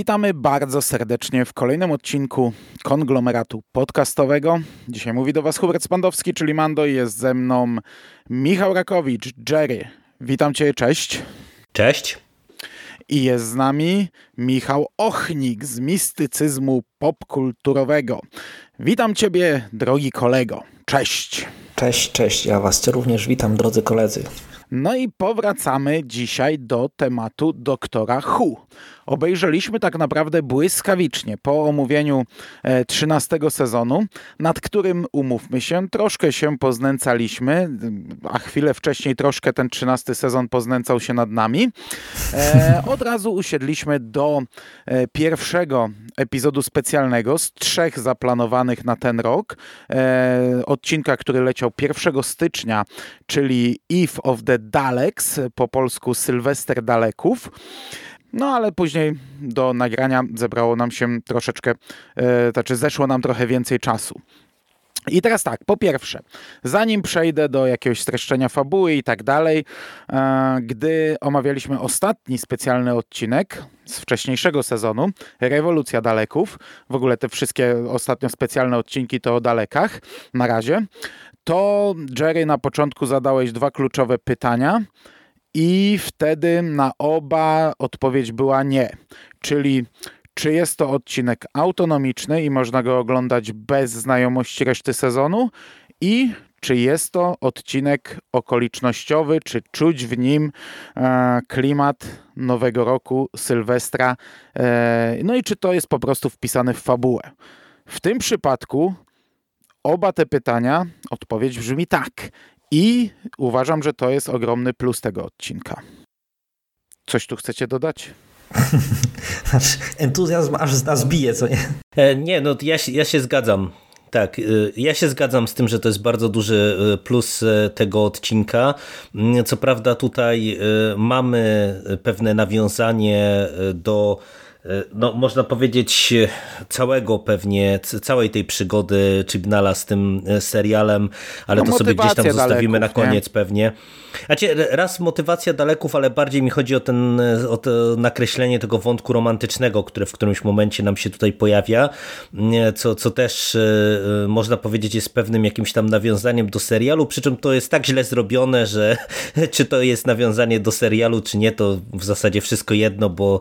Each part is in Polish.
Witamy bardzo serdecznie w kolejnym odcinku konglomeratu podcastowego. Dzisiaj mówi do Was Hubert Spandowski, czyli Mando i jest ze mną Michał Rakowicz, Jerry. Witam Cię, cześć. Cześć. I jest z nami Michał Ochnik z mistycyzmu popkulturowego. Witam Ciebie, drogi kolego. Cześć. Cześć, cześć. Ja Was również witam, drodzy koledzy. No i powracamy dzisiaj do tematu doktora Hu. Obejrzeliśmy tak naprawdę błyskawicznie po omówieniu 13 e, sezonu, nad którym, umówmy się, troszkę się poznęcaliśmy, a chwilę wcześniej troszkę ten 13 sezon poznęcał się nad nami. E, od razu usiedliśmy do e, pierwszego epizodu specjalnego z trzech zaplanowanych na ten rok. Odcinka, który leciał 1 stycznia, czyli Eve of the Daleks, po polsku Sylwester Daleków. No ale później do nagrania zebrało nam się troszeczkę, e, znaczy zeszło nam trochę więcej czasu. I teraz tak, po pierwsze, zanim przejdę do jakiegoś streszczenia fabuły i tak dalej, e, gdy omawialiśmy ostatni specjalny odcinek z wcześniejszego sezonu, Rewolucja Daleków, w ogóle te wszystkie ostatnio specjalne odcinki to o dalekach na razie, to Jerry na początku zadałeś dwa kluczowe pytania i wtedy na oba odpowiedź była nie. Czyli czy jest to odcinek autonomiczny i można go oglądać bez znajomości reszty sezonu i czy jest to odcinek okolicznościowy, czy czuć w nim e, klimat nowego roku, Sylwestra, e, no i czy to jest po prostu wpisane w fabułę. W tym przypadku oba te pytania, odpowiedź brzmi tak. I uważam, że to jest ogromny plus tego odcinka. Coś tu chcecie dodać? Entuzjazm aż z nas bije, co nie? E, nie, no ja, ja się zgadzam. Tak, y, ja się zgadzam z tym, że to jest bardzo duży y, plus tego odcinka. Co prawda tutaj mamy pewne nawiązanie do E, no, można powiedzieć, całego pewnie, całej tej przygody Chibnala z tym e, serialem, ale no, to sobie gdzieś tam zostawimy daleków, na koniec nie? pewnie. Znaczy, raz motywacja daleków, ale bardziej mi chodzi o, ten, e, o to nakreślenie tego wątku romantycznego, które w którymś momencie nam się tutaj pojawia, co, co też można powiedzieć jest pewnym jakimś tam nawiązaniem do serialu, przy czym to jest tak źle zrobione, że czy to jest nawiązanie do serialu, czy nie, to w zasadzie wszystko jedno, bo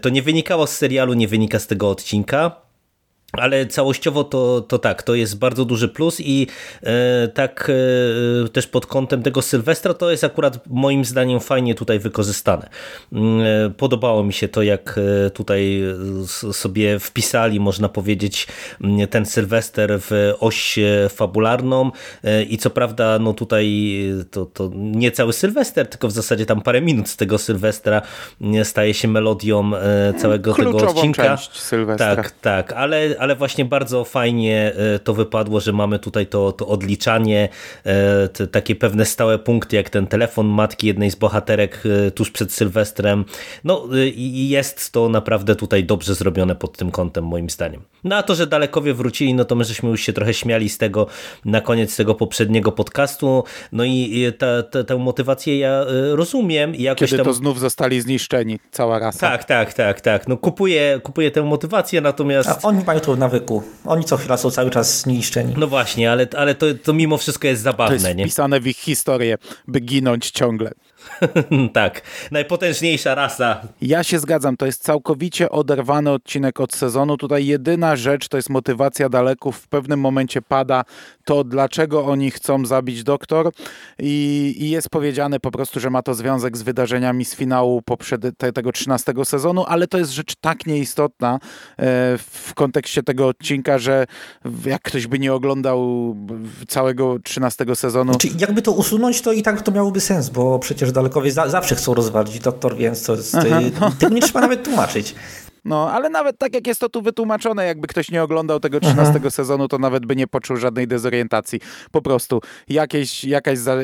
to nie wynika wynikało z serialu, nie wynika z tego odcinka. Ale całościowo to, to tak, to jest bardzo duży plus i e, tak e, też pod kątem tego Sylwestra to jest akurat moim zdaniem fajnie tutaj wykorzystane. Mm, e, podobało mi się to, jak e, tutaj sobie wpisali, można powiedzieć, mm, ten Sylwester w oś fabularną e, i co prawda no tutaj to, to nie cały Sylwester, tylko w zasadzie tam parę minut z tego Sylwestra mm, staje się melodią e, całego Kluczową tego odcinka. Część Sylwestra. Tak, tak, ale ale właśnie bardzo fajnie e, to wypadło, że mamy tutaj to, to odliczanie, e, te, takie pewne stałe punkty, jak ten telefon matki jednej z bohaterek e, tuż przed Sylwestrem. No i jest to naprawdę tutaj dobrze zrobione pod tym kątem, moim zdaniem. No a to, że Dalekowie wrócili, no to my żeśmy już się trochę śmiali z tego na koniec tego poprzedniego podcastu. No i tę motywację ja rozumiem. I jakoś Kiedy tam... to znów zostali zniszczeni, cała rasa. Tak, tak, tak, tak. No kupuję, kupuję tę motywację, natomiast... A oni mają to nawyku. Oni co chwila są cały czas zniszczeni. No właśnie, ale, ale to, to mimo wszystko jest zabawne. To jest nie? wpisane w ich historię, by ginąć ciągle. tak, najpotężniejsza rasa. Ja się zgadzam, to jest całkowicie oderwany odcinek od sezonu. Tutaj jedyna rzecz to jest motywacja daleków. W pewnym momencie pada to, dlaczego oni chcą zabić doktor i, i jest powiedziane po prostu, że ma to związek z wydarzeniami z finału poprzed te, tego 13 sezonu, ale to jest rzecz tak nieistotna e, w kontekście tego odcinka, że jak ktoś by nie oglądał całego 13 sezonu. Znaczy, jakby to usunąć, to i tak to miałoby sens, bo przecież że dalekowie za, zawsze chcą rozwalić doktor, więc to jest, no. tego nie trzeba nawet tłumaczyć. No, ale nawet tak jak jest to tu wytłumaczone, jakby ktoś nie oglądał tego 13 Aha. sezonu, to nawet by nie poczuł żadnej dezorientacji. Po prostu jakieś, jakaś za,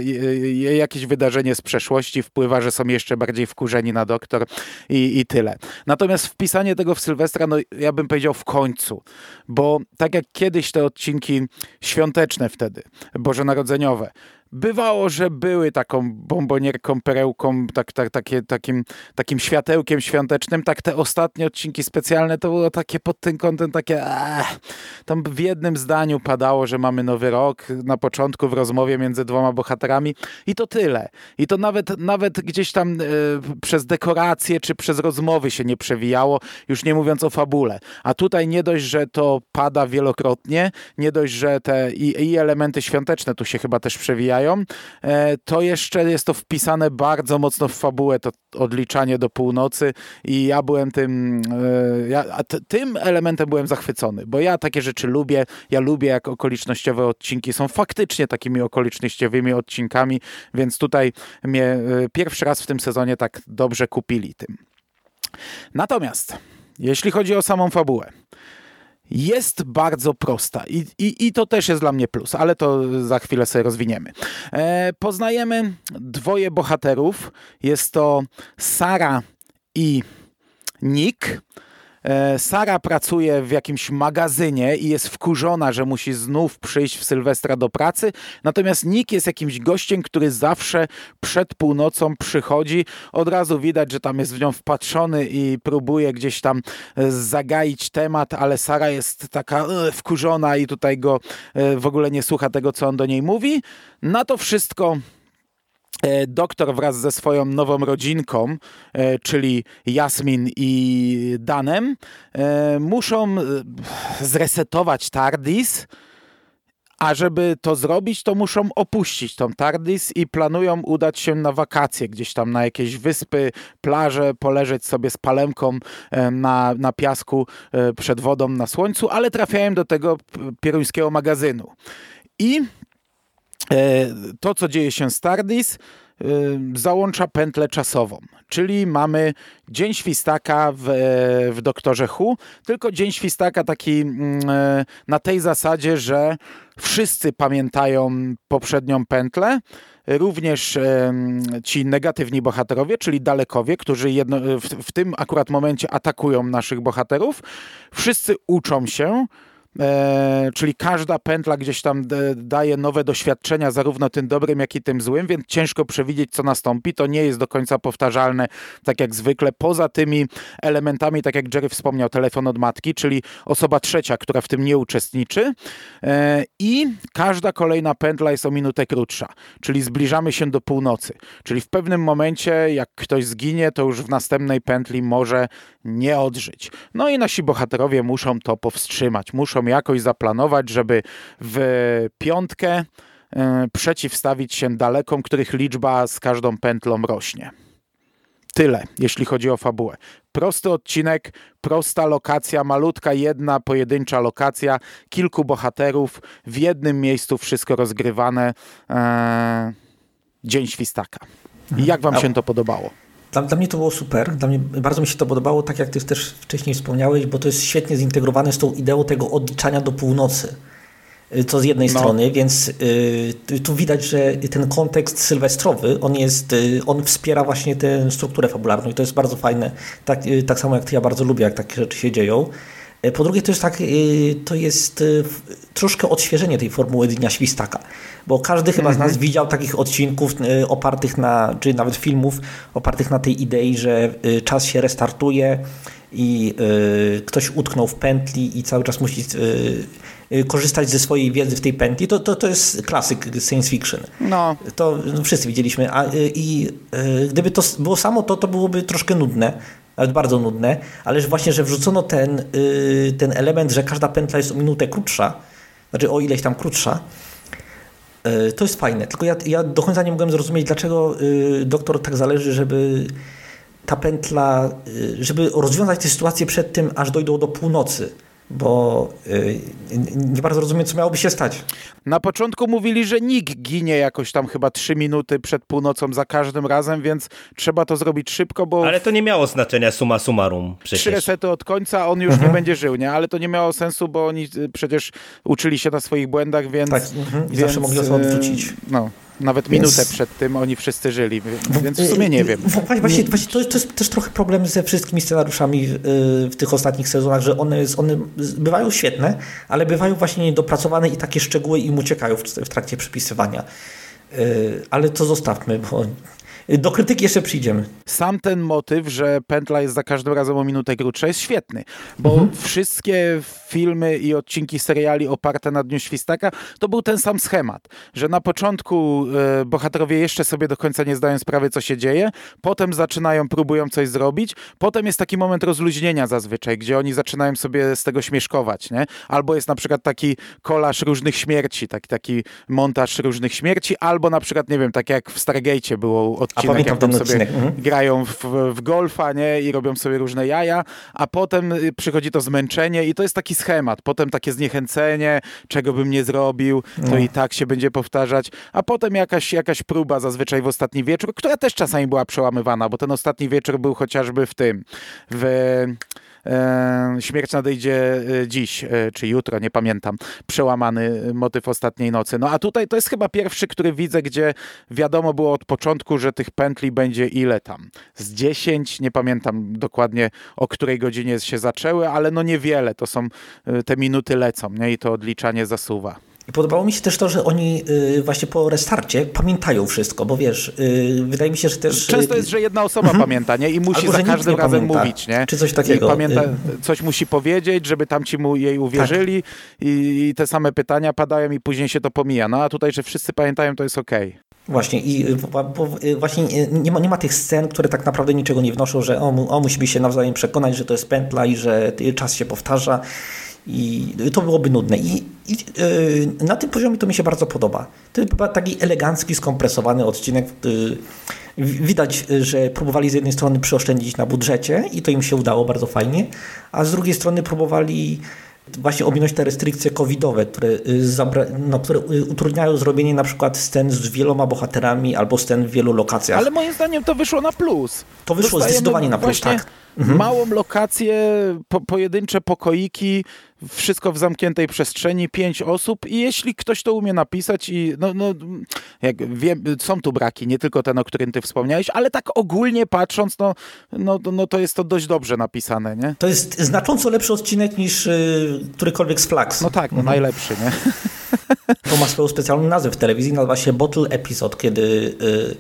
jakieś wydarzenie z przeszłości wpływa, że są jeszcze bardziej wkurzeni na doktor i, i tyle. Natomiast wpisanie tego w Sylwestra, no ja bym powiedział w końcu, bo tak jak kiedyś te odcinki świąteczne wtedy, bożonarodzeniowe, bywało, że były taką bombonierką, perełką, tak, tak, takie, takim, takim światełkiem świątecznym, tak te ostatnie odcinki specjalne to było takie pod tym kątem takie tam w jednym zdaniu padało, że mamy nowy rok na początku w rozmowie między dwoma bohaterami i to tyle. I to nawet, nawet gdzieś tam y, przez dekoracje czy przez rozmowy się nie przewijało, już nie mówiąc o fabule. A tutaj nie dość, że to pada wielokrotnie, nie dość, że te i, i elementy świąteczne tu się chyba też przewijają, e, to jeszcze jest to wpisane bardzo mocno w fabułę, to odliczanie do północy i ja byłem tym, e, ja, tym elementem byłem zachwycony, bo ja takie rzeczy lubię, ja lubię jak okolicznościowe odcinki są faktycznie takimi okolicznościowymi odcinkami, więc tutaj mnie e, pierwszy raz w tym sezonie tak dobrze kupili tym. Natomiast jeśli chodzi o samą fabułę, jest bardzo prosta I, i, i to też jest dla mnie plus, ale to za chwilę sobie rozwiniemy. E, poznajemy dwoje bohaterów. Jest to Sara i Nick. E, Sara pracuje w jakimś magazynie i jest wkurzona, że musi znów przyjść w Sylwestra do pracy. Natomiast Nick jest jakimś gościem, który zawsze przed północą przychodzi. Od razu widać, że tam jest w nią wpatrzony i próbuje gdzieś tam e, zagaić temat, ale Sara jest taka e, wkurzona i tutaj go w ogóle nie słucha tego, co on do niej mówi. Na to wszystko doktor wraz ze swoją nową rodzinką, e, czyli Jasmin i Danem, e, muszą zresetować TARDIS, a żeby to zrobić, to muszą opuścić tą TARDIS i planują udać się na wakacje gdzieś tam na jakieś wyspy, plaże, poleżeć sobie z palemką na, na piasku przed wodą na słońcu, ale trafiają do tego pieruńskiego magazynu. I E, to, co dzieje się z TARDIS, e, załącza pętlę czasową, czyli mamy Dzień Świstaka w, w Doktorze Hu, tylko Dzień Świstaka taki mm, e, na tej zasadzie, że wszyscy pamiętają poprzednią pętlę, również ci negatywni bohaterowie, czyli dalekowie, którzy jedno, w, w tym akurat momencie atakują naszych bohaterów, wszyscy uczą się, E, czyli każda pętla gdzieś tam daje nowe doświadczenia, zarówno tym dobrym, jak i tym złym, więc ciężko przewidzieć, co nastąpi. To nie jest do końca powtarzalne, tak jak zwykle. Poza tymi elementami, tak jak Jerry wspomniał, telefon od matki, czyli osoba trzecia, która w tym nie uczestniczy. E, I każda kolejna pętla jest o minutę krótsza, czyli zbliżamy się do północy. Czyli w pewnym momencie, jak ktoś zginie, to już w następnej pętli może nie odżyć. No i nasi bohaterowie muszą to powstrzymać, muszą jakoś zaplanować, żeby w piątkę e, przeciwstawić się dalekom, których liczba z każdą pętlą rośnie. Tyle, jeśli chodzi o fabułę. Prosty odcinek, prosta lokacja, malutka jedna pojedyncza lokacja, kilku bohaterów, w jednym miejscu wszystko rozgrywane. Eee, Dzień Świstaka. I jak wam się to podobało? Dla, dla, mnie to było super. Dla mnie bardzo mi się to podobało, tak jak ty też wcześniej wspomniałeś, bo to jest świetnie zintegrowane z tą ideą tego odliczania do północy. Y, to z jednej no. strony, więc y, tu widać, że ten kontekst sylwestrowy, on jest, y, on wspiera właśnie tę strukturę fabularną i to jest bardzo fajne. Tak, y, tak samo jak ty, ja bardzo lubię, jak takie rzeczy się dzieją. Y, po drugie, to jest tak, y, to jest troszkę odświeżenie tej formuły Dnia Świstaka bo każdy chyba z nas mhm. widział takich odcinków opartych na, czy nawet filmów opartych na tej idei, że czas się restartuje i ktoś utknął w pętli i cały czas musi korzystać ze swojej wiedzy w tej pętli, to, to, to jest klasyk science fiction. No. To no, wszyscy widzieliśmy. A, I gdyby to było samo, to, to byłoby troszkę nudne, nawet bardzo nudne, ale właśnie, że wrzucono ten, ten element, że każda pętla jest o minutę krótsza, znaczy o ileś tam krótsza, E, to jest fajne, tylko ja, ja do końca nie mogłem zrozumieć, dlaczego y, doktor tak zależy, żeby ta pętla, y, żeby rozwiązać tę sytuację przed tym, aż dojdą do północy bo y, nie bardzo rozumiem, co miałoby się stać. Na początku mówili, że nikt ginie jakoś tam chyba trzy minuty przed północą za każdym razem, więc trzeba to zrobić szybko, bo... Ale to nie miało znaczenia summa summarum przecież. Trzy resety od końca, on już mhm. nie będzie żył, nie? Ale to nie miało sensu, bo oni przecież uczyli się na swoich błędach, więc... Tak, mhm. i więc, zawsze mogli to odwrócić. No. Nawet minutę więc... przed tym oni wszyscy żyli, więc w sumie nie wiem. Właśnie, właśnie, to, to, jest też trochę problem ze wszystkimi scenariuszami w, w tych ostatnich sezonach, że one, one bywają świetne, ale bywają właśnie niedopracowane i takie szczegóły im uciekają w, w trakcie przepisywania. ale to zostawmy, bo do krytyki jeszcze przyjdziemy. Sam ten motyw, że pętla jest za każdym razem o minutę krótsza jest świetny, bo mhm. wszystkie filmy i odcinki seriali oparte na Dniu Świstaka to był ten sam schemat, że na początku e, bohaterowie jeszcze sobie do końca nie zdają sprawy, co się dzieje, potem zaczynają, próbują coś zrobić, potem jest taki moment rozluźnienia zazwyczaj, gdzie oni zaczynają sobie z tego śmieszkować, nie? Albo jest na przykład taki kolaż różnych śmierci, taki, taki montaż różnych śmierci, albo na przykład, nie wiem, tak jak w Stargate'cie było od odcinek, jak tam sobie mhm. grają w, w, golfa, nie, i robią sobie różne jaja, a potem y, przychodzi to zmęczenie i to jest taki schemat, potem takie zniechęcenie, czego bym nie zrobił, to no. i tak się będzie powtarzać, a potem jakaś, jakaś próba zazwyczaj w ostatni wieczór, która też czasami była przełamywana, bo ten ostatni wieczór był chociażby w tym, w śmierć nadejdzie e, dziś, e, czy jutro, nie pamiętam. Przełamany motyw ostatniej nocy. No a tutaj to jest chyba pierwszy, który widzę, gdzie wiadomo było od początku, że tych pętli będzie ile tam? Z 10, nie pamiętam dokładnie o której godzinie się zaczęły, ale no niewiele. To są, te minuty lecą, nie? I to odliczanie zasuwa. I podobało mi się też to, że oni y, właśnie po restarcie pamiętają wszystko, bo wiesz, y, wydaje mi się, że też... Często jest, że jedna osoba mhm. pamięta, nie? I musi Albo, za każdym razem pamięta, mówić, nie? Czy coś takiego. I pamięta, y. coś musi powiedzieć, żeby tamci mu jej uwierzyli tak. i, te same pytania padają i później się to pomija. No a tutaj, że wszyscy pamiętają, to jest okej. Okay. Właśnie i bo, właśnie nie ma, nie ma tych scen, które tak naprawdę niczego nie wnoszą, że o, o musimy się nawzajem przekonać, że to jest pętla i że czas się powtarza i to byłoby nudne. I, i yy, na tym poziomie to mi się bardzo podoba. To jest taki elegancki, skompresowany odcinek. Yy, widać, że próbowali z jednej strony przeoszczędzić na budżecie i to im się udało bardzo fajnie, a z drugiej strony próbowali właśnie ominąć te restrykcje covidowe, które, y, no, które y, utrudniają zrobienie na przykład scen z wieloma bohaterami albo scen w wielu lokacjach. Ale moim zdaniem to wyszło na plus. To wyszło Dostajemy zdecydowanie na plus, tak. Mhm. Małą lokację, po, pojedyncze pokoiki, wszystko w zamkniętej przestrzeni, pięć osób i jeśli ktoś to umie napisać i no, no jak wiem, są tu braki, nie tylko ten, o którym ty wspomniałeś, ale tak ogólnie patrząc, no, no, no to jest to dość dobrze napisane, nie? To jest znacząco lepszy odcinek niż y, którykolwiek z Flax. No tak, no mhm. najlepszy, nie? To ma swoją specjalną nazwę w telewizji, nazywa się Bottle Episode, kiedy y,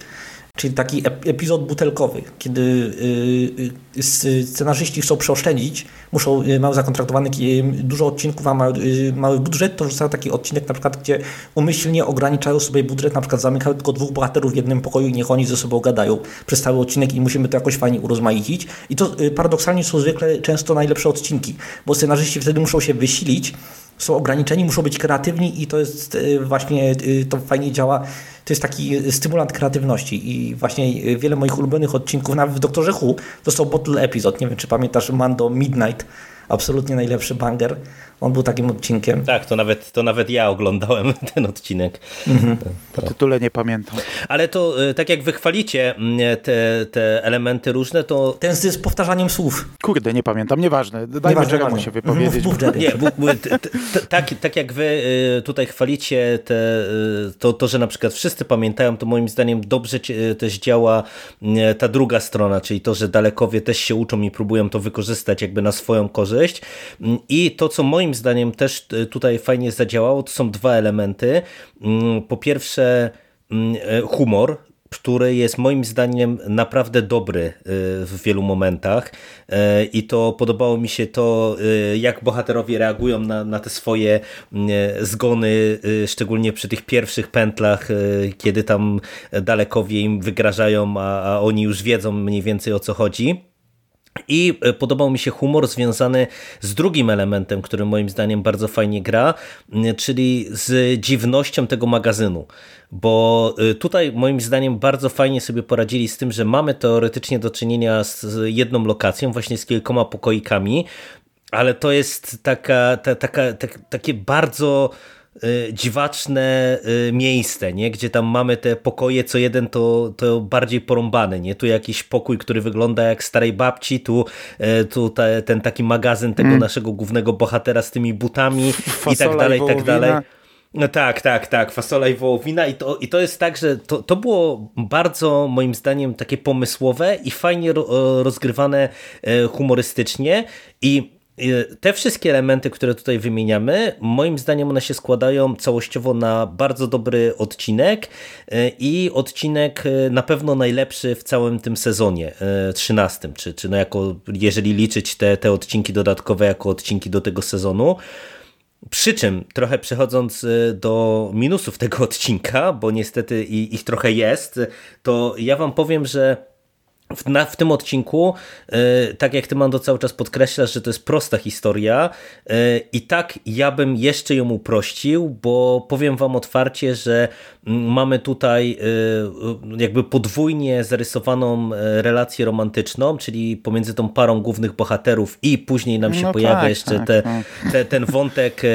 czyli taki epizod butelkowy, kiedy y, y, scenarzyści chcą przeoszczędzić, muszą, y, mają zakontraktowany dużo odcinków, a mały, mały budżet, to wrzucają taki odcinek na przykład, gdzie umyślnie ograniczają sobie budżet, na przykład zamykają tylko dwóch bohaterów w jednym pokoju i niech oni ze sobą gadają przez cały odcinek i musimy to jakoś fajnie urozmaicić. I to paradoksalnie są zwykle często najlepsze odcinki, bo scenarzyści wtedy muszą się wysilić, są ograniczeni, muszą być kreatywni i to jest właśnie, to fajnie działa to jest taki stymulant kreatywności i właśnie wiele moich ulubionych odcinków, nawet w Doktorze Who, to są bottle epizod. Nie wiem, czy pamiętasz Mando Midnight, absolutnie najlepszy banger. On był takim odcinkiem. Tak, to nawet, to nawet ja oglądałem ten odcinek. Mhm. Po tytule nie pamiętam. Ale to e, tak jak wychwalicie mm, te, te elementy różne, to... Ten z powtarzaniem słów. Kurde, nie pamiętam, nieważne. Dajmy Jeremu się wypowiedzieć. Nie, tak, tak jak wy e, tutaj chwalicie te, e, to, to, że na przykład wszyscy pamiętają, to moim zdaniem dobrze też działa mm, ta druga strona, czyli to, że dalekowie też się uczą i próbują to wykorzystać jakby na swoją korzyść. Mm, I to, co moim moim zdaniem też e, tutaj fajnie zadziałało, to są dwa elementy. Mm, po pierwsze mm, e, humor, który jest moim zdaniem naprawdę dobry e, w wielu momentach i to podobało mi się to, jak bohaterowie reagują na, na te swoje mm, zgony, szczególnie przy tych pierwszych pętlach, kiedy tam dalekowie im wygrażają, a, a oni już wiedzą mniej więcej o co chodzi. I e, podobał mi się humor związany z drugim elementem, który moim zdaniem bardzo fajnie gra, czyli z dziwnością tego magazynu. Bo e, tutaj moim zdaniem bardzo fajnie sobie poradzili z tym, że mamy teoretycznie do czynienia z jedną lokacją, właśnie z kilkoma pokoikami, ale to jest taka, ta, taka, ta, takie bardzo dziwaczne y, miejsce, nie? gdzie tam mamy te pokoje, co jeden to, to bardziej porąbany, nie? Tu jakiś pokój, który wygląda jak starej babci, tu, y, tu ta, ten taki magazyn tego mm. naszego głównego bohatera z tymi butami Fasola i tak dalej, i tak dalej. No tak, tak, tak, fasola i wołowina i to, i to jest tak, że to, to było bardzo moim zdaniem takie pomysłowe i fajnie rozgrywane humorystycznie i te wszystkie elementy, które tutaj wymieniamy, moim zdaniem one się składają całościowo na bardzo dobry odcinek i odcinek na pewno najlepszy w całym tym sezonie 13, czy, czy no jako, jeżeli liczyć te, te odcinki dodatkowe jako odcinki do tego sezonu. Przy czym, trochę przechodząc y, do minusów tego odcinka, bo niestety ich trochę jest, to ja wam powiem, że w, na, w tym odcinku, yy, tak jak ty Mando cały czas podkreślasz, że to jest prosta historia yy, i tak ja bym jeszcze ją uprościł, bo powiem wam otwarcie, że yy, mamy tutaj y, jakby podwójnie zarysowaną y, relację romantyczną, czyli pomiędzy tą parą głównych bohaterów i później nam się no pojawia tak, jeszcze tak, te, no. te, ten wątek y,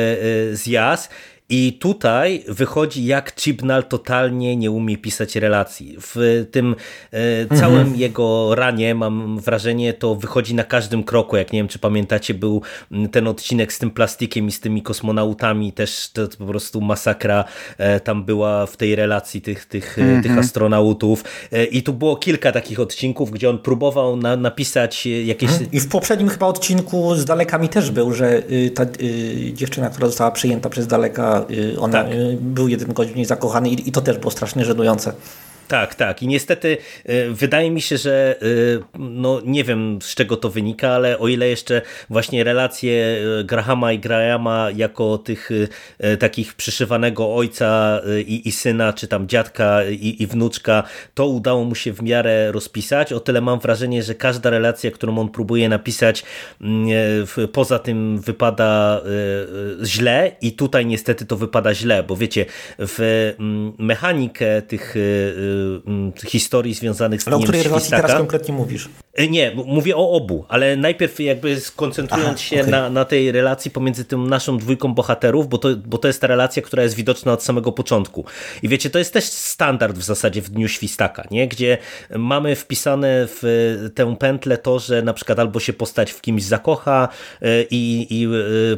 z Jas i tutaj wychodzi, jak Chibnall totalnie nie umie pisać relacji. W tym e, całym mhm. jego ranie, mam wrażenie, to wychodzi na każdym kroku. Jak nie wiem, czy pamiętacie, był ten odcinek z tym plastikiem i z tymi kosmonautami. Też to, to po prostu masakra e, tam była w tej relacji tych, tych, mhm. tych astronautów. E, I tu było kilka takich odcinków, gdzie on próbował na, napisać jakieś... Mhm. I w poprzednim chyba odcinku z daleka mi też był, że y, ta y, dziewczyna, która została przyjęta przez daleka ona tak. Y, był jeden godzin w niej zakochany i, i to też było strasznie żenujące. Tak, tak. I niestety y, wydaje mi się, że y, no nie wiem z czego to wynika, ale o ile jeszcze właśnie relacje y, Grahama i Grahama jako tych takich przyszywanego ojca i, i syna, czy tam dziadka i, i wnuczka, to udało mu się w miarę rozpisać. O tyle mam wrażenie, że każda relacja, którą on próbuje napisać, mm, poza tym wypada źle i tutaj niestety to wypada źle, bo wiecie, w mm, mechanikę tych historii związanych z Ale o której relacji teraz konkretnie mówisz? Y, nie, mówię o obu, ale najpierw jakby skoncentrując Aha, się okay. na, na tej relacji pomiędzy tym naszą dwójką bohaterów, bo to, bo to jest ta relacja, która jest widoczna od samego początku. I wiecie, to jest też standard w zasadzie w Dniu Świstaka, nie? gdzie mamy wpisane w tę pętlę to, że na przykład albo się postać w kimś zakocha y, i, i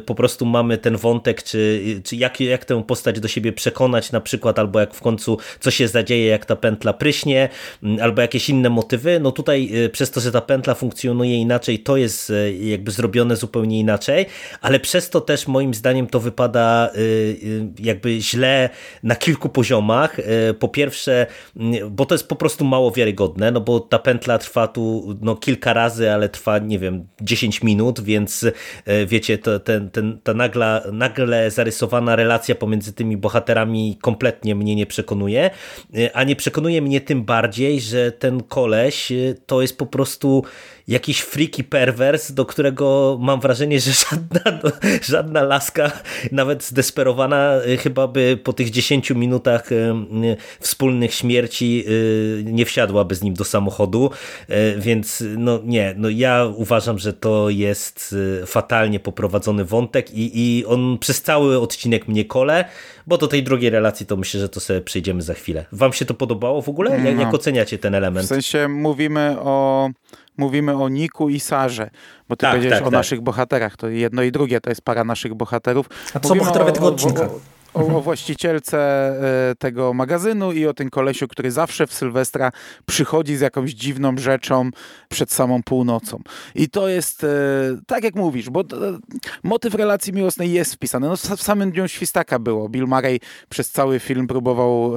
po prostu mamy ten wątek, czy, czy jak, jak tę postać do siebie przekonać na przykład, albo jak w końcu co się zadzieje, jak ta pętla pryśnie, mm, albo jakieś inne motywy. No tutaj y, przez to, że ta pętla funkcjonuje inaczej, to jest y, jakby zrobione zupełnie inaczej, ale przez to też moim zdaniem to wypada y, jakby źle na kilku poziomach. Po pierwsze, mm, bo to jest po prostu mało wiarygodne, no bo ta pętla trwa tu no, kilka razy, ale trwa, nie wiem, 10 minut, więc wiecie, to, ten, ten, ta nagla, nagle zarysowana relacja pomiędzy tymi bohaterami kompletnie mnie nie przekonuje, a nie przekonuje mnie tym bardziej, że ten koleś y, to jest po prostu jakiś freaky perwers, do którego mam wrażenie, że żadna, no, żadna laska, nawet zdesperowana, y, chyba by po tych 10 minutach y, wspólnych śmierci nie wsiadłaby z nim do samochodu, więc no nie, no ja uważam, że to jest fatalnie poprowadzony wątek i, i on przez cały odcinek mnie kole, bo do tej drugiej relacji to myślę, że to sobie przejdziemy za chwilę. Wam się to podobało w ogóle? Jak, no. jak oceniacie ten element? W sensie mówimy o mówimy o Niku i Sarze, bo ty tak, powiedziałeś tak, o tak. naszych bohaterach, to jedno i drugie to jest para naszych bohaterów. A co bohaterowie tego odcinka? O, o, o, o właścicielce e, tego magazynu i o tym kolesiu, który zawsze w Sylwestra przychodzi z jakąś dziwną rzeczą przed samą północą. I to jest, e, tak jak mówisz, bo e, motyw relacji miłosnej jest wpisany. No, w samym dniu świstaka było. Bill Murray przez cały film próbował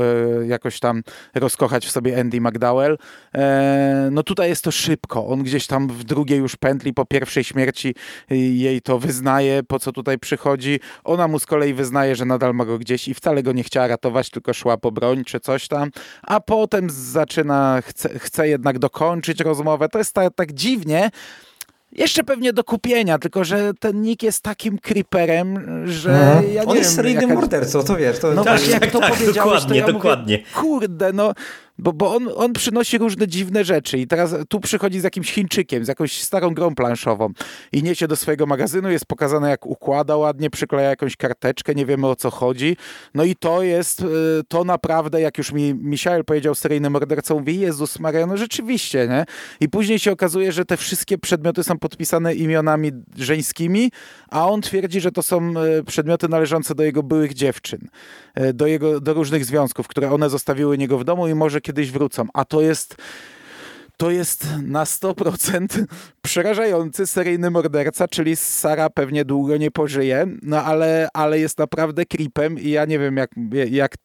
jakoś tam rozkochać w sobie Andy McDowell. No tutaj jest to szybko. On gdzieś tam w drugiej już pętli po pierwszej śmierci jej to wyznaje, po co tutaj przychodzi. Ona mu z kolei wyznaje, że nadal ma go gdzieś i wcale go nie chciała ratować, tylko szła po broń czy coś tam, a potem zaczyna, chce, chce jednak dokończyć rozmowę. To jest tak, tak dziwnie, jeszcze pewnie do kupienia, tylko że ten Nick jest takim creeperem, że no. ja nie On wiem, jest seryjnym jaka... mordercą, to wiesz. To... No tak, właśnie, jak tak, to tak, powiedziałeś, dokładnie, to ja dokładnie. Mówię, kurde, no bo, bo on, on przynosi różne dziwne rzeczy i teraz tu przychodzi z jakimś Chińczykiem, z jakąś starą grą planszową i niesie do swojego magazynu, jest pokazane jak układa ładnie, przykleja jakąś karteczkę, nie wiemy o co chodzi. No i to jest, y, to naprawdę, jak już mi Michael powiedział, seryjny morderca, mówi, Jezus Maria, no rzeczywiście, nie? I później się okazuje, że te wszystkie przedmioty są podpisane imionami żeńskimi, a on twierdzi, że to są y, przedmioty należące do jego byłych dziewczyn, do, jego, do różnych związków, które one zostawiły niego w domu i może kiedyś wrócą. A to jest to jest na 100% przerażający seryjny morderca, czyli Sara pewnie długo nie pożyje, no ale, ale jest naprawdę creepem i ja nie wiem jak, jak,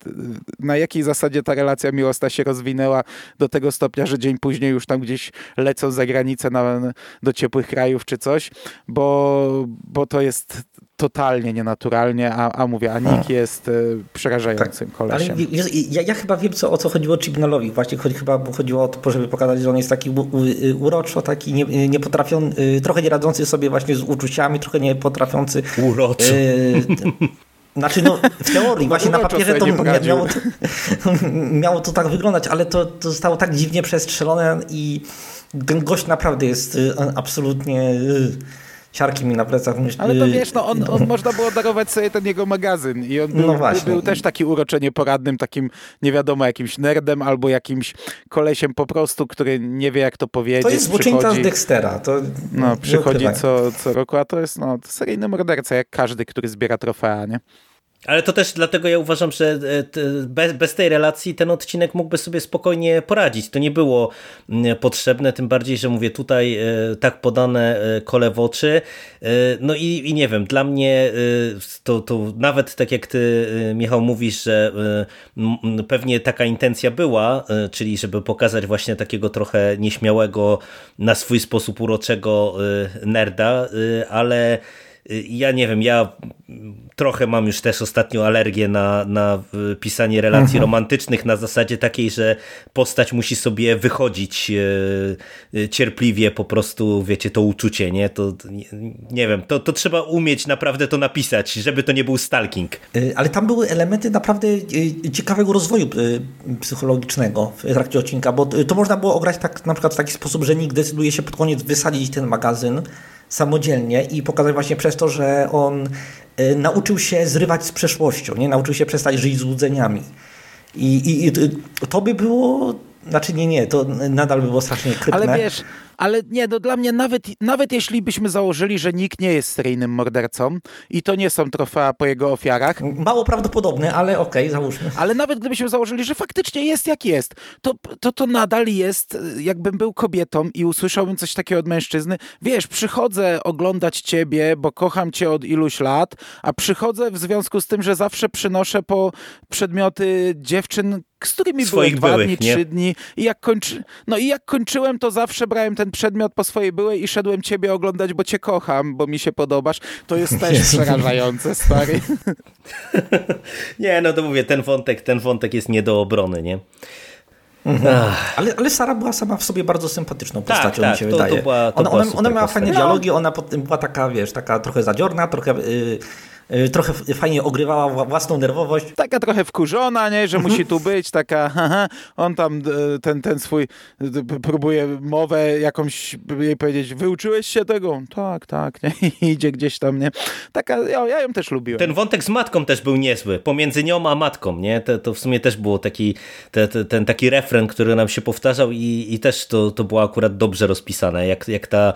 na jakiej zasadzie ta relacja miłosna się rozwinęła do tego stopnia, że dzień później już tam gdzieś lecą za granicę na, do ciepłych krajów czy coś, bo, bo to jest totalnie nienaturalnie, a, a mówię, a Nick jest y, przerażającym tak, kolesiem. Ale ja, ja, chyba wiem, co, o co chodziło Chibnallowi. Właśnie chodzi, chyba chodziło o to, żeby pokazać, że on jest taki uroczo, taki nie, nie potrafią, y, trochę nie radzący sobie właśnie z uczuciami, trochę nie potrafiący... Uroczo. Y, znaczy, no, w teorii, właśnie na papierze to miało, to miało to tak wyglądać, ale to, to zostało tak dziwnie przestrzelone i ten gość naprawdę jest y, absolutnie siarki mi na plecach. Ale to wiesz, no, on, on można było darować sobie ten jego magazyn i on był, no był też taki uroczenie poradnym, takim nie wiadomo, jakimś nerdem albo jakimś kolesiem po prostu, który nie wie jak to powiedzieć. To jest złoczyńca z Dextera. To no, przychodzi co, co roku, a to jest no, seryjny morderca, jak każdy, który zbiera trofea, nie? Ale to też dlatego ja uważam, że e, bez, bez, tej relacji ten odcinek mógłby sobie spokojnie poradzić. To nie było mm, potrzebne, tym bardziej, że mówię tutaj e, tak podane e, kole w oczy. No i, i nie wiem, dla mnie to, to nawet tak jak ty Michał mówisz, że pewnie taka intencja była, czyli żeby pokazać właśnie takiego trochę nieśmiałego, na swój sposób uroczego nerda, ale ja nie wiem, ja trochę mam już też ostatnio alergię na, na pisanie relacji mhm. romantycznych na zasadzie takiej, że postać musi sobie wychodzić e, e, cierpliwie po prostu, wiecie, to uczucie, nie? To nie, nie wiem, to, to trzeba umieć naprawdę to napisać, żeby to nie był stalking. Y, ale tam były elementy naprawdę y, ciekawego rozwoju psychologicznego w trakcie odcinka, bo to można było ograć tak na przykład w taki sposób, że Nick decyduje się pod koniec wysadzić ten magazyn, samodzielnie i pokazać właśnie przez to, że on y, nauczył się zrywać z przeszłością, nie? nauczył się przestać żyć złudzeniami. I, i, i to by było, znaczy nie, nie, to nadal by było strasznie krypne. Ale wiesz, ale nie, no dla mnie nawet, nawet jeśli byśmy założyli, że nikt nie jest seryjnym mordercą i to nie są trofea po jego ofiarach. Mało prawdopodobne, ale okej, okay, załóżmy. Ale nawet gdybyśmy założyli, że faktycznie jest jak jest, to, to to nadal jest, jakbym był kobietą i usłyszałbym coś takiego od mężczyzny. Wiesz, przychodzę oglądać ciebie, bo kocham cię od iluś lat, a przychodzę w związku z tym, że zawsze przynoszę po przedmioty dziewczyn, z którymi Swoich byłem dwa dni, nie? trzy dni i jak kończy... no i jak kończyłem, to zawsze brałem ten przedmiot po swojej byłej i szedłem ciebie oglądać, bo cię kocham, bo mi się podobasz. To jest też przerażające, stary. nie, no to mówię, ten wątek, ten wątek jest nie do obrony, nie? Mhm. Ale, ale Sara była sama w sobie bardzo sympatyczną tak, postacią, tak, mi się to, wydaje. To była, to ona, ona, ona miała fajne dialogi, ona była taka, wiesz, taka trochę zadziorna, trochę... Yy, trochę fajnie ogrywała własną nerwowość. Taka trochę wkurzona, nie, że musi tu być, taka haha, on tam ten, ten swój próbuje mowę jakąś jej powiedzieć, wyuczyłeś się tego? Tak, tak, nie, idzie gdzieś tam, nie. Taka, ja, ja ją też lubiłem. Ten wątek z matką też był niezły, pomiędzy nią a matką, nie, to, to w sumie też było taki, te, te, ten taki refren, który nam się powtarzał i, i też to, to było akurat dobrze rozpisane, jak, jak ta,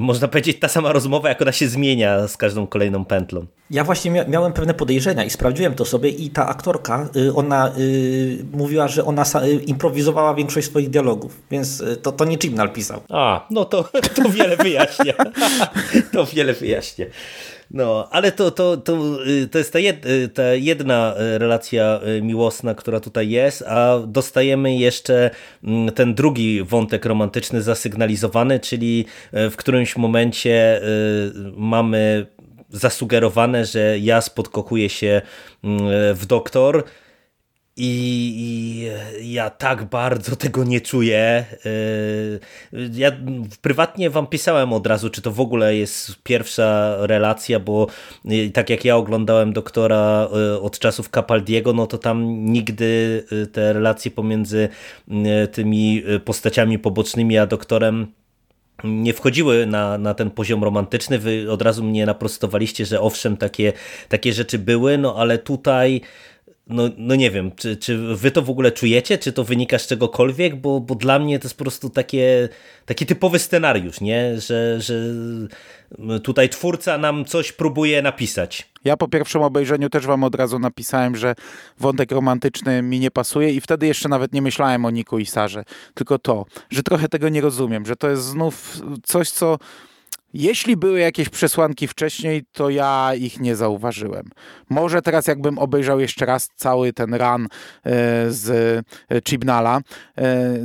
można powiedzieć, ta sama rozmowa, jak ona się zmienia z każdą kolejną pętlą. Ja właśnie miałem pewne podejrzenia i sprawdziłem to sobie i ta aktorka, y, ona y, mówiła, że ona y, improwizowała większość swoich dialogów, więc to, to nie Chibnall pisał. A, no to, to wiele wyjaśnia. to wiele wyjaśnia. No, ale to, to, to, to jest ta, jed, ta jedna relacja miłosna, która tutaj jest, a dostajemy jeszcze mm, ten drugi wątek romantyczny zasygnalizowany, czyli w którymś momencie mamy zasugerowane, że Jas podkochuje się mm, w doktor i, ja tak bardzo tego nie czuję. Y, ja prywatnie wam pisałem od razu, czy to w ogóle jest pierwsza relacja, bo y, tak jak ja oglądałem doktora y, od czasów Capaldiego, no to tam nigdy te relacje pomiędzy tymi postaciami pobocznymi a doktorem nie wchodziły na, na ten poziom romantyczny. Wy od razu mnie naprostowaliście, że owszem, takie, takie rzeczy były, no ale tutaj no, no nie wiem, czy, czy wy to w ogóle czujecie, czy to wynika z czegokolwiek, bo, bo dla mnie to jest po prostu takie, taki typowy scenariusz, nie? Że, że tutaj twórca nam coś próbuje napisać. Ja po pierwszym obejrzeniu też wam od razu napisałem, że wątek romantyczny mi nie pasuje i wtedy jeszcze nawet nie myślałem o Niku i Sarze, tylko to, że trochę tego nie rozumiem, że to jest znów coś, co jeśli były jakieś przesłanki wcześniej, to ja ich nie zauważyłem. Może teraz, jakbym obejrzał jeszcze raz cały ten run e, z e, Chibnala e,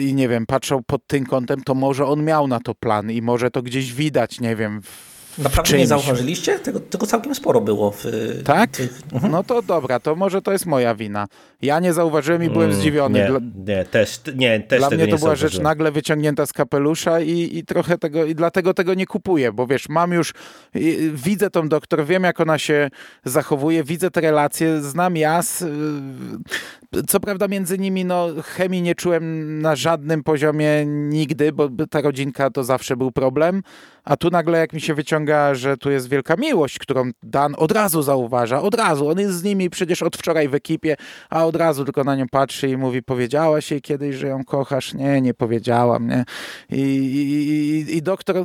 i, nie wiem, patrzał pod tym kątem, to może on miał na to plan i może to gdzieś widać, nie wiem, w Naprawdę czymś. nie zauważyliście? Tego, tego całkiem sporo było. W, tak? Tych... Mhm. No to dobra, to może to jest moja wina. Ja nie zauważyłem i byłem mm, zdziwiony. Nie, nie, też, nie, też Dla mnie to była rzecz nagle wyciągnięta z kapelusza i, i trochę tego, i dlatego tego nie kupuję, bo wiesz, mam już, widzę tą doktor, wiem jak ona się zachowuje, widzę te relacje, znam jas. Co prawda między nimi no, chemii nie czułem na żadnym poziomie nigdy, bo ta rodzinka to zawsze był problem, a tu nagle jak mi się wyciąga, że tu jest wielka miłość, którą Dan od razu zauważa, od razu, on jest z nimi przecież od wczoraj w ekipie, a od razu tylko na nią patrzy i mówi, powiedziałaś jej kiedyś, że ją kochasz? Nie, nie powiedziałam, nie? I, i, i, i doktor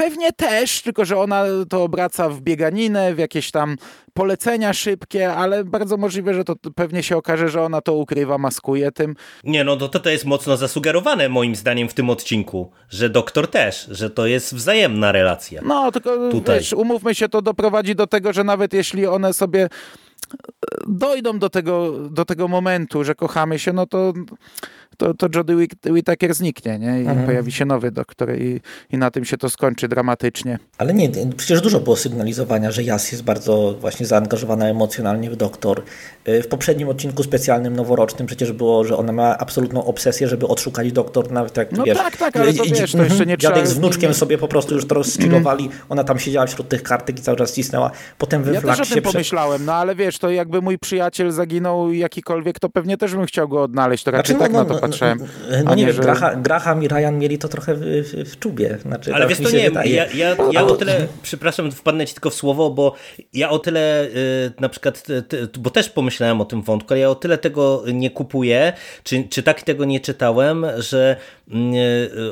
Pewnie też, tylko że ona to obraca w bieganinę, w jakieś tam polecenia szybkie, ale bardzo możliwe, że to pewnie się okaże, że ona to ukrywa, maskuje tym. Nie, no to, to jest mocno zasugerowane moim zdaniem w tym odcinku, że doktor też, że to jest wzajemna relacja. No, tylko Tutaj. Wiesz, umówmy się, to doprowadzi do tego, że nawet jeśli one sobie dojdą do tego, do tego momentu, że kochamy się, no to to, to Jodie Whittaker zniknie, nie? I mhm. pojawi się nowy doktor i, i na tym się to skończy dramatycznie. Ale nie, przecież dużo było sygnalizowania, że Jas jest bardzo właśnie zaangażowana emocjonalnie w doktor. Y, w poprzednim odcinku specjalnym, noworocznym przecież było, że ona ma absolutną obsesję, żeby odszukać doktor, nawet jak, no wiesz... tak, tak, ale to wiesz, to jeszcze nie trzeba... Z wnuczkiem sobie po prostu już to rozczilowali, mm. ona tam siedziała wśród tych kartek i cały czas cisnęła. Potem we ja też o tym pomyślałem, no ale wiesz, to jakby mój przyjaciel zaginął jakikolwiek, to pewnie też bym chciał go odnaleźć, to raczej znaczy, no, tak no, na to patrzałem. No nie, nie wiem, że... Graham, Graham, i Ryan mieli to trochę w, w, w czubie. Znaczy, Ale wiesz, to nie, ja, ja, ja o tyle, przepraszam, wpadnę ci tylko w słowo, bo ja o tyle y, na przykład, bo też pomyślałem o tym wątku, ale ja o tyle tego nie kupuję, czy, czy tak tego nie czytałem, że y,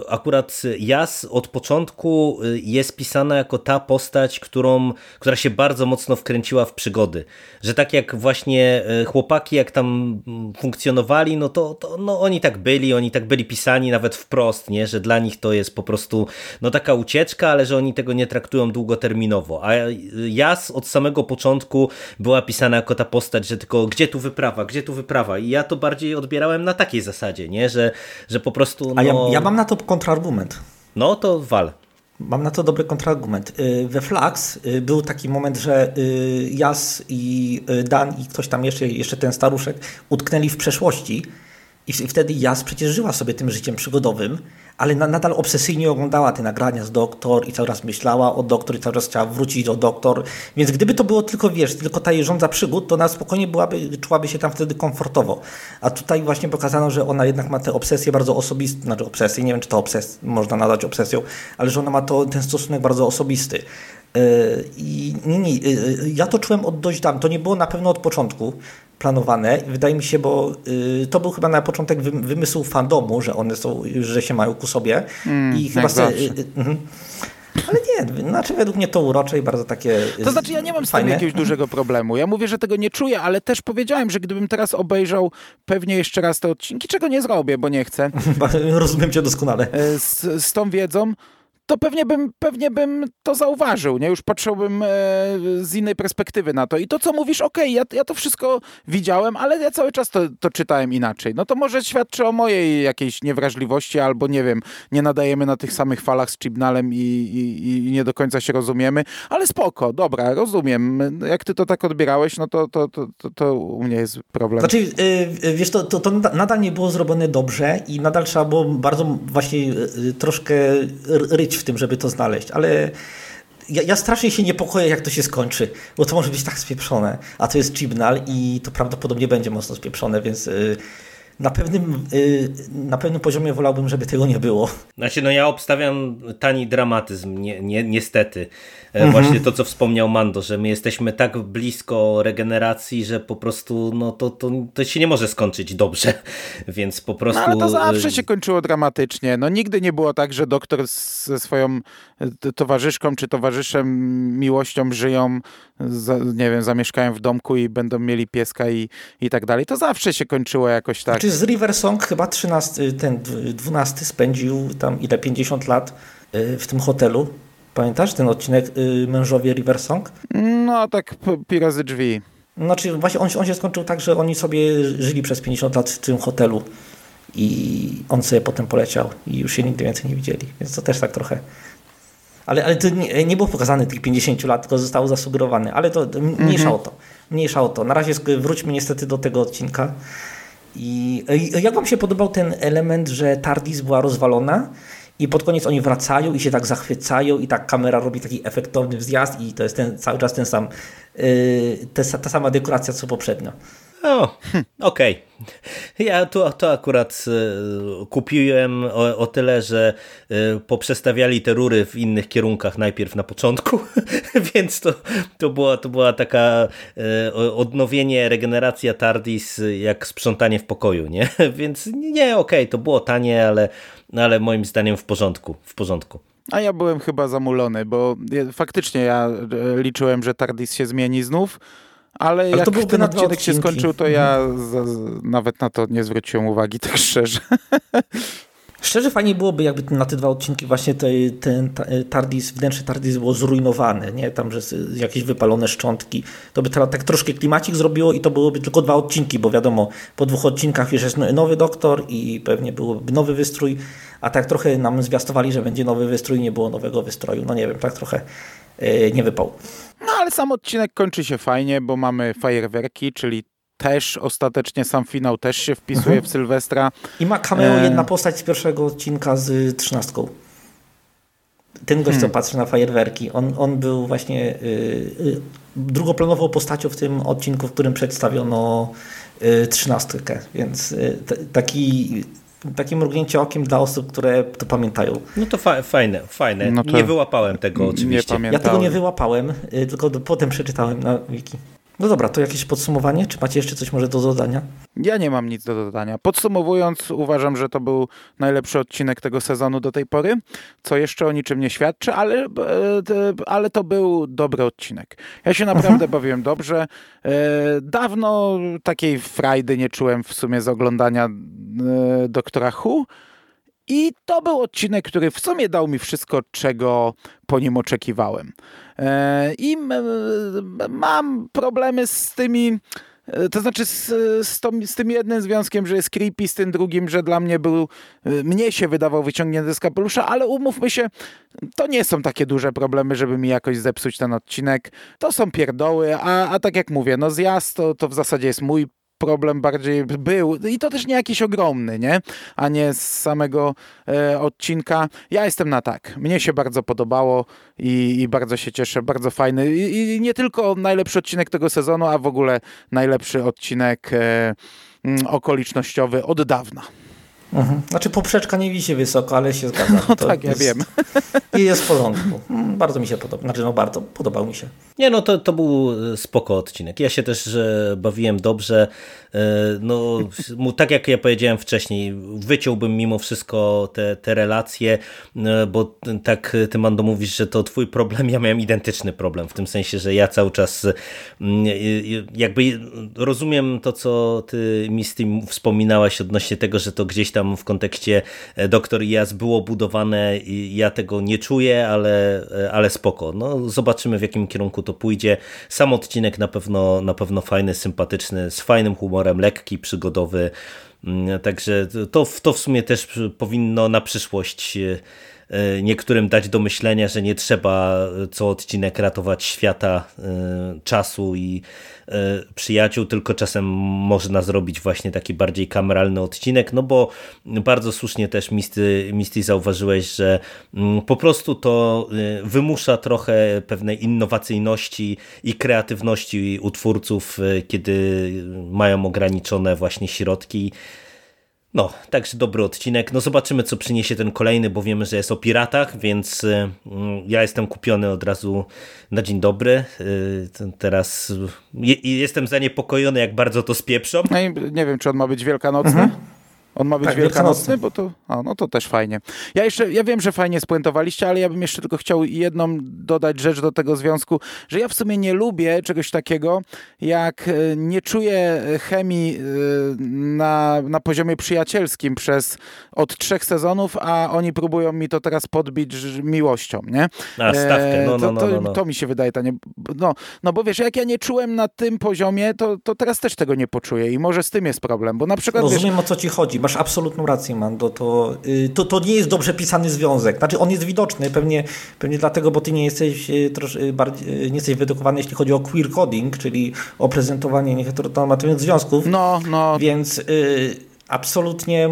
akurat Jas od początku y, jest pisana jako ta postać, którą, która się bardzo mocno wkręciła w przygody. Że tak jak właśnie chłopaki, jak tam mm, funkcjonowali, no to, to no oni tak byli, oni tak byli pisani nawet wprost, nie? że dla nich to jest po prostu no taka ucieczka, ale że oni tego nie traktują długoterminowo. A Jas od samego początku była pisana jako ta postać, że tylko gdzie tu wyprawa, gdzie tu wyprawa. I ja to bardziej odbierałem na takiej zasadzie, nie? Że, że po prostu. No... Ja, ja mam na to kontrargument. No to wal. Mam na to dobry kontrargument. Y, we Flax y, był taki moment, że y, Jas i Dan i ktoś tam jeszcze, jeszcze ten staruszek utknęli w przeszłości i wtedy Jas przecież żyła sobie tym życiem przygodowym, ale na, nadal obsesyjnie oglądała te nagrania z doktor i cały czas myślała o doktor i cały czas chciała wrócić do doktor. Więc gdyby to było tylko, wiesz, tylko ta jeżdżąca przygód, to ona spokojnie byłaby, czułaby się tam wtedy komfortowo. A tutaj właśnie pokazano, że ona jednak ma te obsesje bardzo osobiste, znaczy obsesje, nie wiem czy to obses można nadać obsesją, ale że ona ma to, ten stosunek bardzo osobisty. Yy, I nie, nie, yy, ja to czułem od dość dawna. To nie było na pewno od początku planowane. Wydaje mi się, bo y, to był chyba na początek wymysł fandomu, że one są, że się mają ku sobie. Mm, I chyba se, y, y, y, ale nie, znaczy według mnie to urocze i bardzo takie. To znaczy, ja nie mam z tym jakiegoś dużego problemu. Ja mówię, że tego nie czuję, ale też powiedziałem, że gdybym teraz obejrzał pewnie jeszcze raz te odcinki, czego nie zrobię, bo nie chcę. Rozumiem cię doskonale. E, z, z tą wiedzą, to pewnie bym, pewnie bym to zauważył, nie? Już patrzyłbym e, z innej perspektywy na to. I to, co mówisz, okej, okay, ja, ja to wszystko widziałem, ale ja cały czas to, to czytałem inaczej. No to może świadczy o mojej jakiejś niewrażliwości, albo nie wiem, nie nadajemy na tych samych falach z Chibnalem i, i, i nie do końca się rozumiemy, ale spoko, dobra, rozumiem. Jak ty to tak odbierałeś, no to, to, to, to, to u mnie jest problem. Znaczy, yy, wiesz, to, to, to nadal nie było zrobione dobrze i nadal trzeba było bardzo właśnie yy, troszkę ryć w tym, żeby to znaleźć, ale ja, ja, strasznie się niepokoję, jak to się skończy, bo to może być tak spieprzone, a to jest Chibnall i to prawdopodobnie będzie mocno spieprzone, więc yy, na pewnym, y, na pewnym poziomie wolałbym, żeby tego nie było. Znaczy, no ja obstawiam tani dramatyzm, nie, nie, niestety. E, mhm. Właśnie to, co wspomniał Mando, że my jesteśmy tak blisko regeneracji, że po prostu no, to, to, to się nie może skończyć dobrze, więc po prostu... No, ale to zawsze się kończyło dramatycznie. No nigdy nie było tak, że doktor ze swoją e, towarzyszką czy towarzyszem miłością żyją, nie wiem, zamieszkają w domku i będą mieli pieska i, i tak dalej. To zawsze się kończyło jakoś tak. Znaczy z River Song chyba 13, ten 12 spędził tam ile, 50 lat e, w tym hotelu Pamiętasz ten odcinek y, Mężowie River Song? No tak, pirazy drzwi. Znaczy właśnie on, on się skończył tak, że oni sobie żyli przez 50 lat w tym hotelu i on sobie potem poleciał i już się nigdy więcej nie widzieli. Więc to też tak trochę... Ale, ale to nie, nie było pokazane tych 50 lat, tylko zostało zasugerowane. Ale to mniejsza mhm. o to. Mniejsza o to. Na razie wróćmy niestety do tego odcinka. I jak wam się podobał ten element, że TARDIS była rozwalona i pod koniec oni wracają i się tak zachwycają i tak kamera robi taki efektowny wzjazd i to jest ten, cały czas ten sam, yy, te, ta sama dekoracja co poprzednio. O, okej. Okay. Ja to, to akurat y, kupiłem o, o, tyle, że y, poprzestawiali te rury w innych kierunkach najpierw na początku, więc to, to, była, to była taka y, odnowienie, regeneracja TARDIS jak sprzątanie w pokoju, nie? Więc nie, okej, okay, to było tanie, ale, ale moim zdaniem w porządku, w porządku. A ja byłem chyba zamulony, bo faktycznie ja liczyłem, że TARDIS się zmieni znów, ale, ale jak ten odcinek się skończył, to ja mhm. nawet na to nie zwróciłem uwagi, tak szczerze. Szczerze fajnie byłoby, jakby na te dwa odcinki właśnie te, ten TARDIS, wnętrze TARDIS było zrujnowane, nie? Tam, że jakieś wypalone szczątki. To by tak troszkę klimacik zrobiło i to byłoby tylko dwa odcinki, bo wiadomo, po dwóch odcinkach już jest nowy doktor i pewnie byłoby nowy wystrój, a tak trochę nam zwiastowali, że będzie nowy wystrój, nie było nowego wystroju. No nie wiem, tak trochę nie wypał. No ale sam odcinek kończy się fajnie, bo mamy fajerwerki, czyli też ostatecznie sam finał też się wpisuje mhm. w Sylwestra. I ma cameo e... jedna postać z pierwszego odcinka z trzynastką. Ten gość, hmm. co patrzy na fajerwerki, on, on był właśnie yy, drugoplanową postacią w tym odcinku, w którym przedstawiono y, trzynastkę, więc y, taki takie mrugnięcie okiem dla osób, które to pamiętają. No to fa fajne, fajne. No nie wyłapałem tego oczywiście. ja tego nie wyłapałem, y, tylko potem przeczytałem na wiki. No dobra, to jakieś podsumowanie? Czy macie jeszcze coś może do dodania? Ja nie mam nic do dodania. Podsumowując, uważam, że to był najlepszy odcinek tego sezonu do tej pory, co jeszcze o niczym nie świadczy, ale, e, ale to był dobry odcinek. Ja się naprawdę mhm. bawiłem dobrze. E, dawno takiej frajdy nie czułem w sumie z oglądania e, Doktora Who. I to był odcinek, który w sumie dał mi wszystko, czego po nim oczekiwałem. E, I mam problemy z tymi. E, to znaczy z, z, to, z, tym jednym związkiem, że jest creepy, z tym drugim, że dla mnie był, e, mnie się wydawał wyciągnięty z kapelusza, ale umówmy się, to nie są takie duże problemy, żeby mi jakoś zepsuć ten odcinek. To są pierdoły, a, a tak jak mówię, no zjazd to, to w zasadzie jest mój problem bardziej był i to też nie jakiś ogromny, nie? A nie z samego e, odcinka. Ja jestem na tak. Mnie się bardzo podobało i, i bardzo się cieszę. Bardzo fajny I, I, nie tylko najlepszy odcinek tego sezonu, a w ogóle najlepszy odcinek e, okolicznościowy od dawna. Mhm. Znaczy poprzeczka nie wisi wysoko, ale się zgadza. No to tak, ja wiem. I jest w porządku. Mm, bardzo mi się podoba. Znaczy no bardzo, podobał mi się. Nie no, to, to był e, spoko odcinek. Ja się też że bawiłem dobrze. E, no, tak jak ja powiedziałem wcześniej, wyciąłbym mimo wszystko te, te relacje, e, bo tak ty Mando mówisz, że to twój problem, ja miałem identyczny problem, w tym sensie, że ja cały czas jakby rozumiem to, co ty mi z tym wspominałaś odnośnie tego, że to gdzieś tam w kontekście e, Doktor Jas było budowane i ja tego nie czuję, ale, e, ale spoko. No, zobaczymy w jakim kierunku to pójdzie. Sam odcinek na pewno, na pewno fajny, sympatyczny, z fajnym humorem, lekki, przygodowy. Mm, także to, to w sumie też powinno na przyszłość e, niektórym dać do myślenia, że nie trzeba co odcinek ratować świata, czasu i E, przyjaciół, tylko czasem można zrobić właśnie taki bardziej kameralny odcinek, no bo bardzo słusznie też Misty, Misty zauważyłeś, że mm, po prostu to e, wymusza trochę pewnej innowacyjności i kreatywności u twórców, e, kiedy mają ograniczone właśnie środki No, także dobry odcinek. No zobaczymy, co przyniesie ten kolejny, bo wiemy, że jest o piratach, więc y, ja jestem kupiony od razu na dzień dobry. Y, teraz jestem zaniepokojony, jak bardzo to spieprzą. No i nie wiem, czy on ma być wielkanocny. Mhm. On ma być tak, wielkanocny, bo to, a, no to też fajnie. Ja jeszcze, ja wiem, że fajnie spuentowaliście, ale ja bym jeszcze tylko chciał jedną dodać rzecz do tego związku, że ja w sumie nie lubię czegoś takiego, jak e, nie czuję chemii e, na, na poziomie przyjacielskim przez od trzech sezonów, a oni próbują mi to teraz podbić miłością, nie? A, stawkę, no, no, no, to, no, no. to mi się wydaje, to nie, no, no bo wiesz, jak ja nie czułem na tym poziomie, to, to teraz też tego nie poczuję i może z tym jest problem, bo na przykład... Rozumiem, wiesz, o co ci chodzi masz absolutną rację, Mando. To, y, to, to nie jest dobrze pisany związek. Znaczy, on jest widoczny, pewnie, pewnie dlatego, bo ty nie jesteś, y, trosz, y, bardziej, nie jesteś wyedukowany, jeśli chodzi o queer coding, czyli o prezentowanie nieheteronormatywnych związków. No, no. Więc y, absolutnie,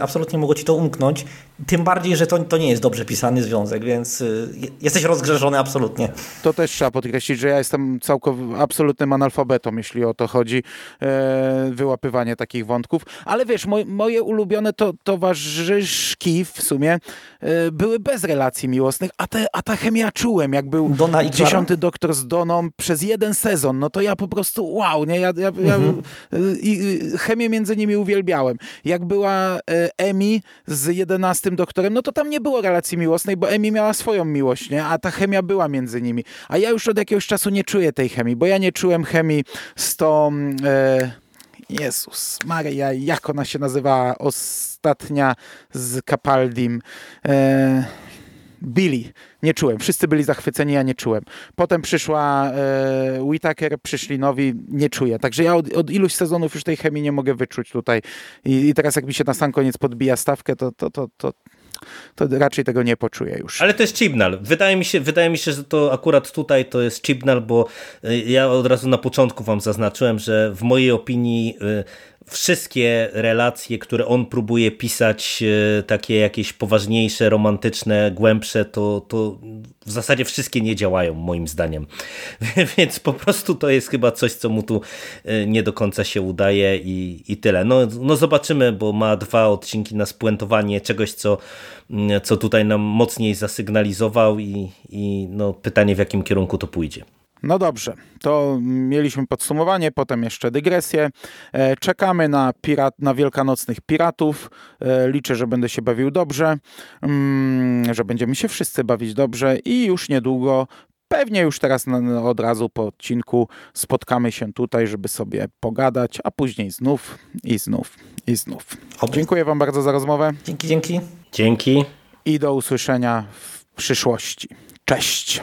absolutnie mogło ci to umknąć. Tym bardziej, że to, to nie jest dobrze pisany związek, więc y, jesteś rozgrzeszony absolutnie. To też trzeba podkreślić, że ja jestem całkowitym absolutnym analfabetą, jeśli o to chodzi, e, wyłapywanie takich wątków. Ale wiesz, moj, moje ulubione to, towarzyszki w sumie e, były bez relacji miłosnych, a, te, a ta chemia czułem, jak był Dona i dziesiąty doktor z Doną przez jeden sezon, no to ja po prostu wow, nie? Ja, ja, mhm. ja i, chemię między nimi uwielbiałem. Jak była e, Emi z 11 tym doktorem, no to tam nie było relacji miłosnej, bo Emi miała swoją miłość, nie? a ta chemia była między nimi. A ja już od jakiegoś czasu nie czuję tej chemii, bo ja nie czułem chemii z tą... E, Jezus Maria, jak ona się nazywała ostatnia z Capaldim? E, Billy. Nie czułem. Wszyscy byli zachwyceni, ja nie czułem. Potem przyszła e, Whitaker, przyszli nowi, nie czuję. Także ja od, od iluś sezonów już tej chemii nie mogę wyczuć tutaj. I, I, teraz jak mi się na sam koniec podbija stawkę, to, to, to, to, to raczej tego nie poczuję już. Ale to jest Chibnall. Wydaje mi się, wydaje mi się, że to akurat tutaj to jest Chibnall, bo e, ja od razu na początku wam zaznaczyłem, że w mojej opinii e, wszystkie relacje, które on próbuje pisać, e, takie jakieś poważniejsze, romantyczne, głębsze, to, to w zasadzie wszystkie nie działają, moim zdaniem. Więc po prostu to jest chyba coś, co mu tu e, nie do końca się udaje i, i tyle. No, no zobaczymy, bo ma dwa odcinki na spuentowanie czegoś, co, co tutaj nam mocniej zasygnalizował i, i no, pytanie, w jakim kierunku to pójdzie. No dobrze, to mieliśmy podsumowanie, potem jeszcze dygresję. E, czekamy na, pirat, na wielkanocnych piratów. E, liczę, że będę się bawił dobrze, mm, że będziemy się wszyscy bawić dobrze i już niedługo Pewnie już teraz od razu po odcinku spotkamy się tutaj, żeby sobie pogadać, a później znów i znów i znów. Dziękuję Wam bardzo za rozmowę. Dzięki, dzięki. Dzięki. I do usłyszenia w przyszłości. Cześć.